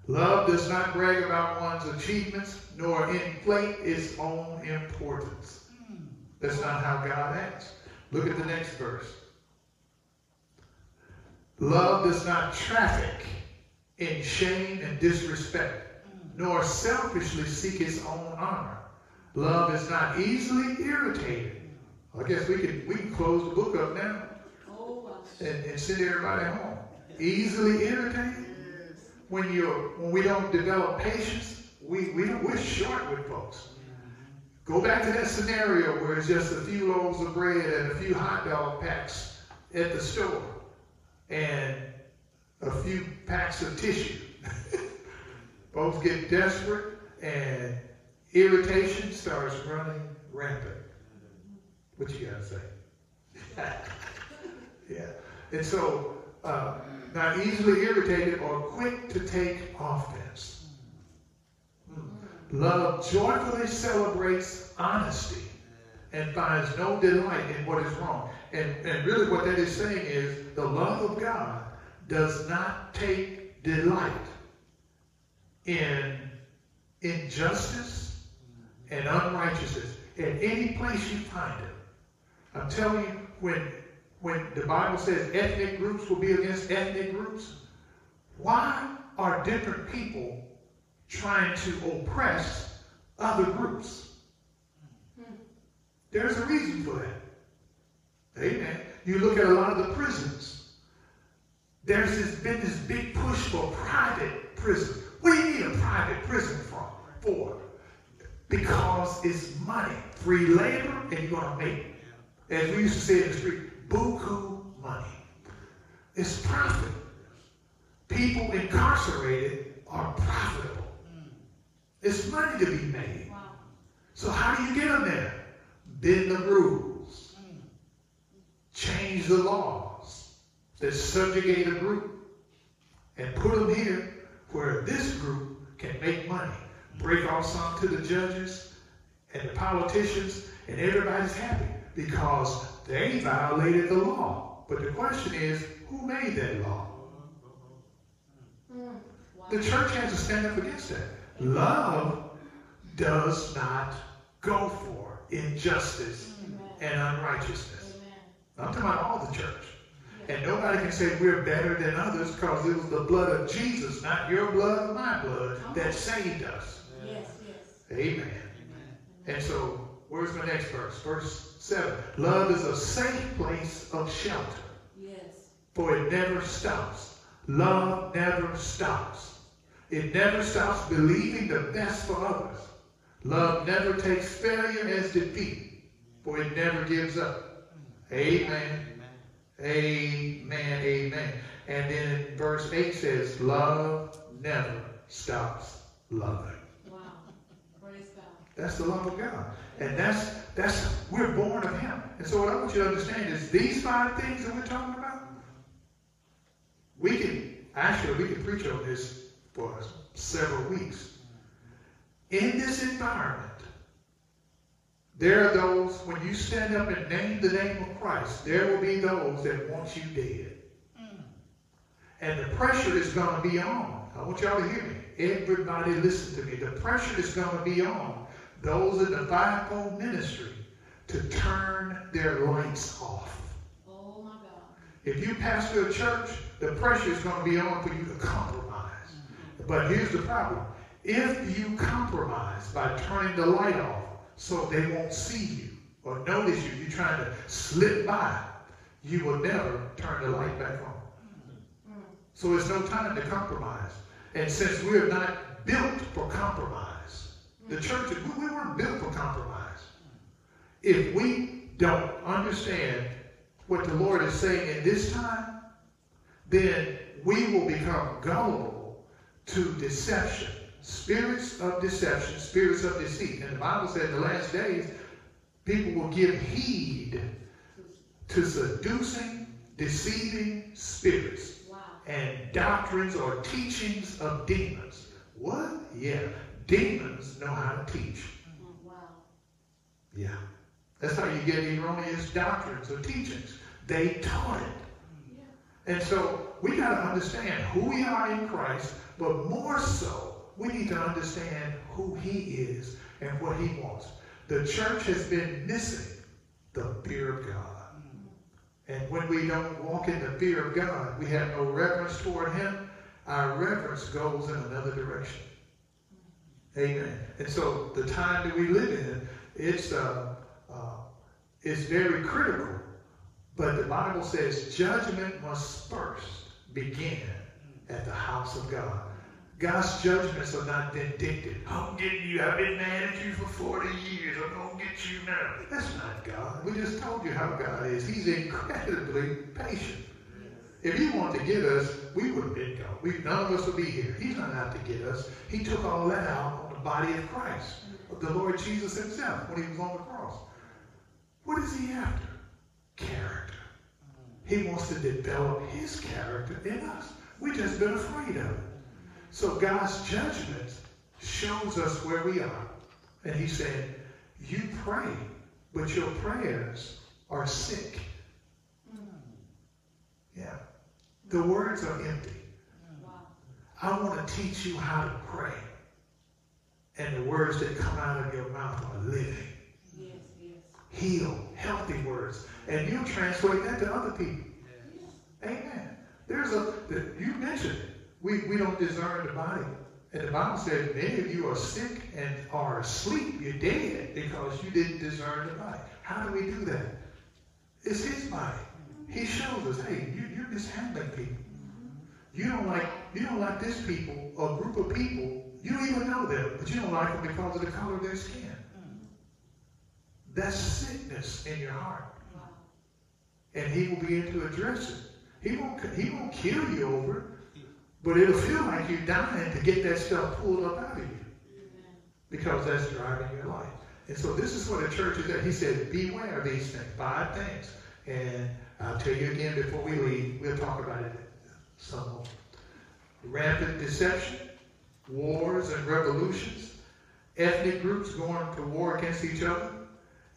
Love does not brag about one's achievements nor inflate its own importance. That's not how God acts. Look at the next verse. Love does not traffic in shame and disrespect nor selfishly seek its own honor. Love is not easily irritated. I guess we can we can close the book up now and, and send everybody home. Easily irritated. When you when we don't develop patience, we, we we're short with folks. Go back to that scenario where it's just a few loaves of bread and a few hot dog packs at the store and a few packs of tissue. Folks get desperate and irritation starts running rampant. What you got to say? yeah. And so, uh, not easily irritated or quick to take offense. Hmm. Love joyfully celebrates honesty and finds no delight in what is wrong. And, and really what that is saying is the love of God does not take delight in injustice and unrighteousness in any place you find it. I'm telling you, when when the Bible says ethnic groups will be against ethnic groups, why are different people trying to oppress other groups? There's a reason for that. Amen. You look at a lot of the prisons. There's this, been this big push for private prisons. What do you need a private prison for? For because it's money, free labor, and you're gonna make, as we used to say in the street, buku money. It's profit. People incarcerated are profitable. It's money to be made. So how do you get them there? Bend the rules. Change the laws that subjugate a group and put them here where this group can make money, break off some to the judges and the politicians, and everybody's happy because they violated the law. But the question is, who made that law? The church has to stand up against that. Love does not go for injustice and unrighteousness. I'm talking about all the church. And nobody can say we're better than others because it was the blood of Jesus, not your blood or my blood, oh. that saved us. Yes, yes. Amen. Amen. And so, where's my next verse? Verse 7. Love is a safe place of shelter. Yes. For it never stops. Love never stops. It never stops believing the best for others. Love never takes failure as defeat, for it never gives up. Amen. Amen, amen. And then verse 8 says, love never stops loving. Wow. Praise God. That's the love of God. And that's that's we're born of him. And so what I want you to understand is these five things that we're talking about, we can actually we can preach on this for several weeks. In this environment, there are those, when you stand up and name the name of Christ, there will be those that want you dead. Mm. And the pressure is going to be on. I want y'all to hear me. Everybody listen to me. The pressure is going to be on those in the fivefold ministry to turn their lights off. Oh my God. If you pastor a church, the pressure is going to be on for you to compromise. But here's the problem. If you compromise by turning the light off so they won't see you or notice you, you're trying to slip by, you will never turn the light back on. So it's no time to compromise. And since we're not built for compromise, the church, we weren't built for compromise. If we don't understand what the Lord is saying in this time, then we will become gullible to deception. Spirits of deception, spirits of deceit. And the Bible said in the last days, people will give heed to seducing, deceiving spirits Wow. and doctrines or teachings of demons. What? Yeah. Demons know how to teach. Mm, Wow. Yeah. That's how you get erroneous doctrines or teachings. They taught it. Yeah. And so we got to understand who we are in Christ, but more so, we need to understand who he is and what he wants. The church has been missing the fear of God. And when we don't walk in the fear of God, we have no reverence toward him, our reverence goes in another direction. Amen. And so the time that we live in, it's, uh, uh, it's very critical. But the Bible says judgment must first begin at the house of God. God's judgments are not vindictive. I'm getting you. I've been mad at you for 40 years. I'm going to get you now. That's not God. We just told you how God is. He's incredibly patient. If he wanted to get us, we would have been gone. We, none of us would be here. He's not out to get us. He took all that out on the body of Christ, of the Lord Jesus himself, when he was on the cross. What is he after? Character. He wants to develop his character in us. We've just been afraid of it. So God's judgment shows us where we are. And he said, you pray, but your prayers are sick. Yeah. The words are empty. I want to teach you how to pray. And the words that come out of your mouth are living, Yes, yes. heal, healthy words. And you translate that to other people. Amen. There's a, you mentioned it. We, we don't discern the body. And the Bible said many of you are sick and are asleep. You're dead because you didn't discern the body. How do we do that? It's his body. He shows us, hey, you, you're mishandling people. You don't like you don't like this people, a group of people. You don't even know them, but you don't like them because of the color of their skin. That's sickness in your heart, and he will begin to address it. He won't he won't kill you over it, but it'll feel like you're dying to get that stuff pulled up out of you because that's driving your life. And so this is what the church is at. He said, beware of these things, five things. And I'll tell you again before we leave, we'll talk about it some more. Rampant deception, wars and revolutions, ethnic groups going to war against each other,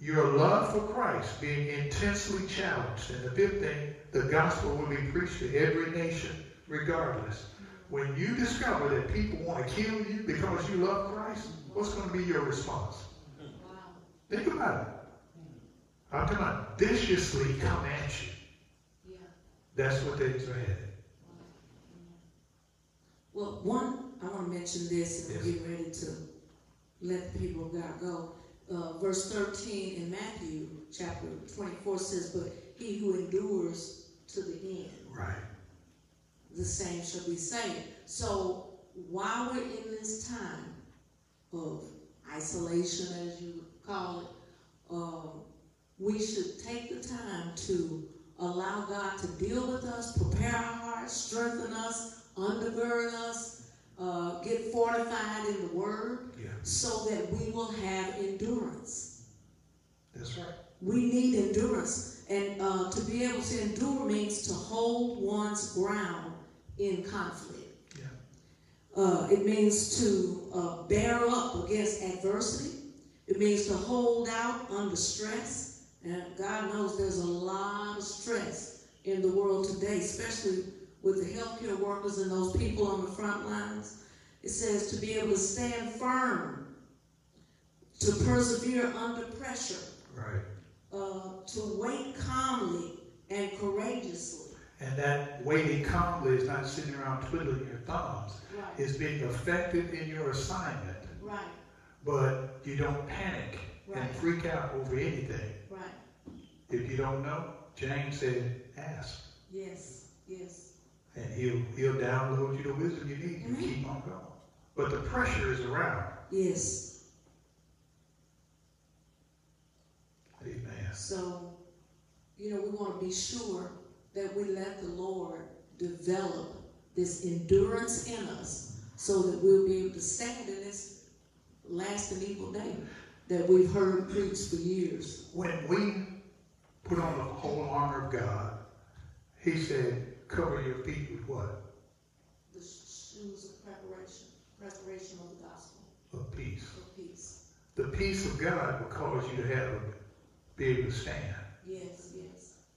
your love for Christ being intensely challenged. And the fifth thing, the gospel will be preached to every nation regardless. When you discover that people want to kill you because you love Christ, what's going to be your response? Wow. Think about it. I'm talking about viciously come at you. Yeah. That's what things are headed. Well, one, I want to mention this and Yes. we're getting ready to let the people of God go. Uh, verse 13 in Matthew chapter 24 says, But he who endures to the end, Right. The same shall be saved. So while we're in this time of isolation, as you call it, uh, we should take the time to allow God to deal with us, prepare our hearts, strengthen us, undergird us, uh, get fortified in the Word, Yeah. so that we will have endurance. That's right. We need endurance. And uh, to be able to endure means to hold one's ground in conflict. Yeah. Uh, it means to uh, bear up against adversity. It means to hold out under stress. And God knows there's a lot of stress in the world today, especially with the healthcare workers and those people on the front lines. It says to be able to stand firm, to persevere under pressure, Right. uh, to wait calmly and courageously. And that waiting calmly is not sitting around twiddling your thumbs. Right, It's being effective in your assignment, right, but you don't panic and freak out over anything. right. If you don't know, James said, ask. Yes, yes. And he'll he'll download you the wisdom you need. You Mhm. keep on going. But the pressure is around. Yes. Amen. So, you know, we want to be sure that we let the Lord develop this endurance in us so that we'll be able to stand in this last and evil day that we've heard preached for years. When we put on the whole armor of God, he said, cover your feet with what? The shoes of preparation, preparation of the gospel Of peace. of peace. The peace of God will cause you to have a, be able to stand. Yes.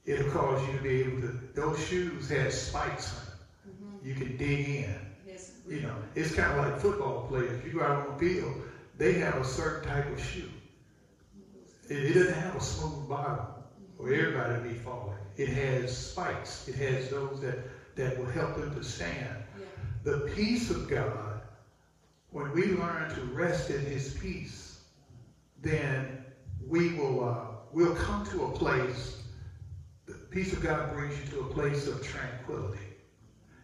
It'll cause you to be able to, those shoes had spikes on them. Mm-hmm. You can dig in. Yes. You know, it's kind of like football players. You go out on the field, they have a certain type of shoe. It, it doesn't have a smooth bottom or everybody be falling. It has spikes. It has those that, that will help them to stand. Yeah. The peace of God, when we learn to rest in his peace, then we will uh, we'll come to a place, peace of God brings you to a place of tranquility.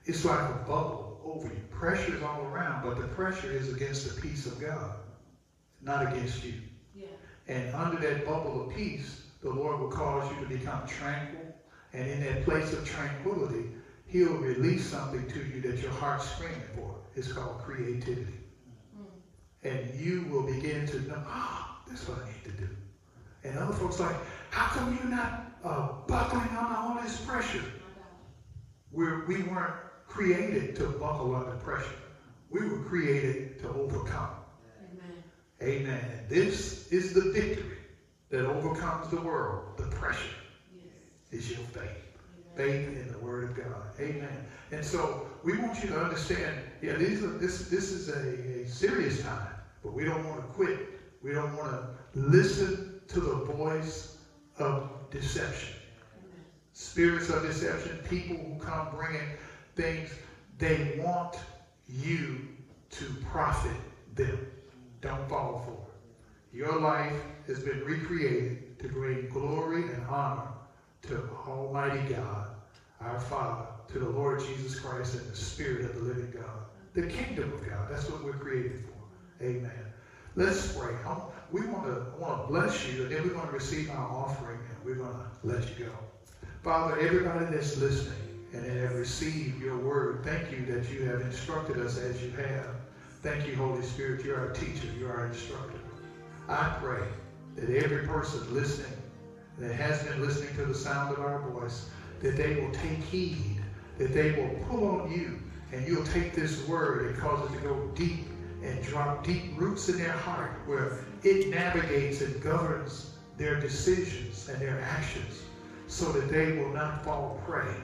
It's like a bubble over you. Pressure is all around, but the pressure is against the peace of God, not against you. Yeah. And under that bubble of peace, the Lord will cause you to become tranquil. And in that place of tranquility, He'll release something to you that your heart's screaming for. It's called creativity. And you will begin to know, ah, this is what I need to do. And other folks like, how come you're not uh, buckling under all this pressure? We're, we weren't created to buckle under pressure. We were created to overcome. Amen. Amen. And this is the victory that overcomes the world. The pressure Yes. is your faith. Faith in the Word of God. Amen. And so we want you to understand, yeah, these are, this, this is a, a serious time, but we don't want to quit. We don't want to listen to the voice of deception. Spirits of deception, people who come bringing things, they want you to profit them. Don't fall for it. Your life has been recreated to bring glory and honor to Almighty God, our Father, to the Lord Jesus Christ and the Spirit of the living God. The kingdom of God. That's what we're created for. Amen. Let's pray. We want to want to bless you, and then we're going to receive our offering, we're going to let you go. Father, everybody that's listening and that have received your word, thank you that you have instructed us as you have. Thank you, Holy Spirit. You're our teacher. You're our instructor. I pray that every person listening that has been listening to the sound of our voice, that they will take heed, that they will pull on you, and you'll take this word and cause it to go deep and drop deep roots in their heart where it navigates and governs their decisions and their actions so that they will not fall prey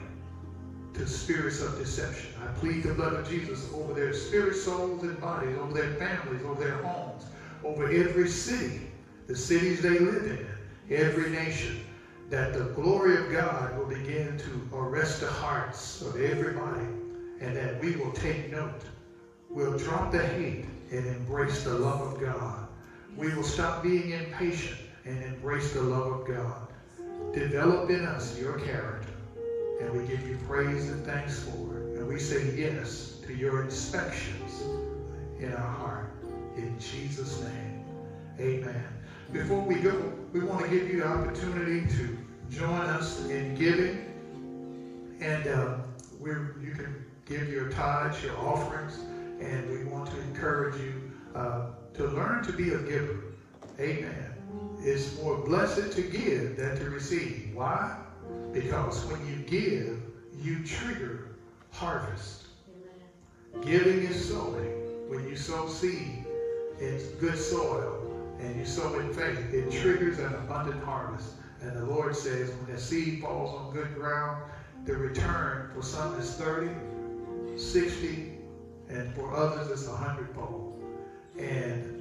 to spirits of deception. I plead the blood of Jesus over their spirit, souls, and bodies, over their families, over their homes, over every city, the cities they live in, every nation, that the glory of God will begin to arrest the hearts of everybody, and that we will take note. We'll drop the hate and embrace the love of God. We will stop being impatient and embrace the love of God. Develop in us your character. And we give you praise and thanks for it. And we say yes to your inspections in our heart. In Jesus' name, amen. Before we go, we want to give you the opportunity to join us in giving. And uh, you can give your tithes, your offerings, and we want to encourage you uh, to learn to be a giver. Amen. It's more blessed to give than to receive. Why? Because when you give, you trigger harvest. Amen. Giving is sowing. When you sow seed in good soil and you sow in faith, it triggers an abundant harvest. And the Lord says when the seed falls on good ground, the return for some is 30, 60, and for others it's a hundredfold. And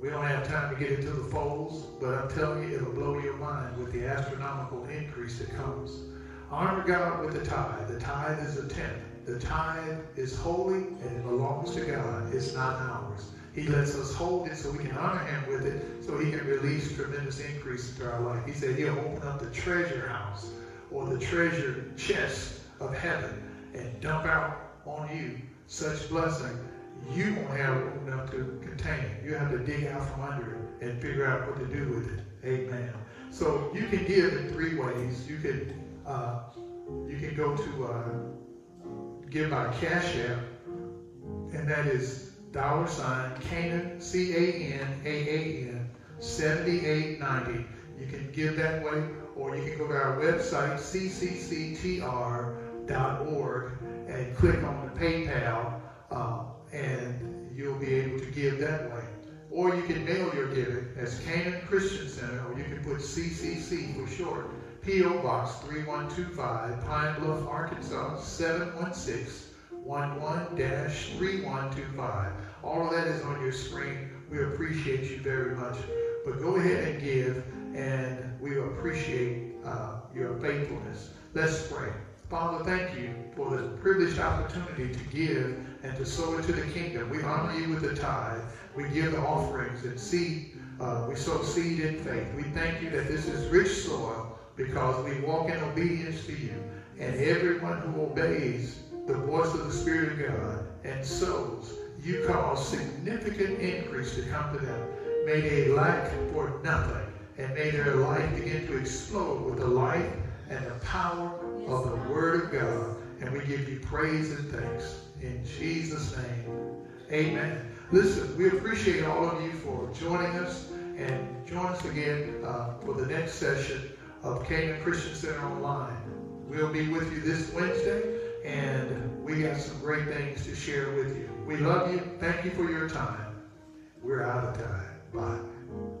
we don't have time to get into the folds, but I'm telling you, it'll blow your mind with the astronomical increase that comes. Honor God with the tithe. The tithe is a tenth. The tithe is holy and it belongs to God. It's not ours. He lets us hold it so we can honor him with it so he can release tremendous increase into our life. He said he'll open up the treasure house or the treasure chest of heaven and dump out on you such blessing you don't have room enough to contain it. You have to dig out from under it and figure out what to do with it. Amen. So you can give in three ways. You can uh, you can go to uh, give by Cash App, and that is dollar sign Canaan C A N A A N 7890. You can give that way, or you can go to our website ccctr.org and click on the PayPal, uh, and you'll be able to give that way. Or you can mail your giving as Canaan Christian Center, or you can put CCC for short. P.O. Box 3125, Pine Bluff, Arkansas 71611-3125. All of that is on your screen. We appreciate you very much. But go ahead and give, and we appreciate uh, your faithfulness. Let's pray. Father, thank you for the privileged opportunity to give and to sow into the kingdom. We honor you with the tithe. We give the offerings and seed. Uh, we sow seed in faith. We thank you that this is rich soil because we walk in obedience to you. And everyone who obeys the voice of the Spirit of God and sows, you cause significant increase to come to them. May they lack for nothing. And may their life begin to explode with the life and the power of the Word of God. And we give you praise and thanks in Jesus' name. Amen. Listen, we appreciate all of you for joining us and join us again uh, for the next session of Canaan Christian Center Online. We'll be with you this Wednesday, and we got some great things to share with you. We love you. Thank you for your time. We're out of time. Bye.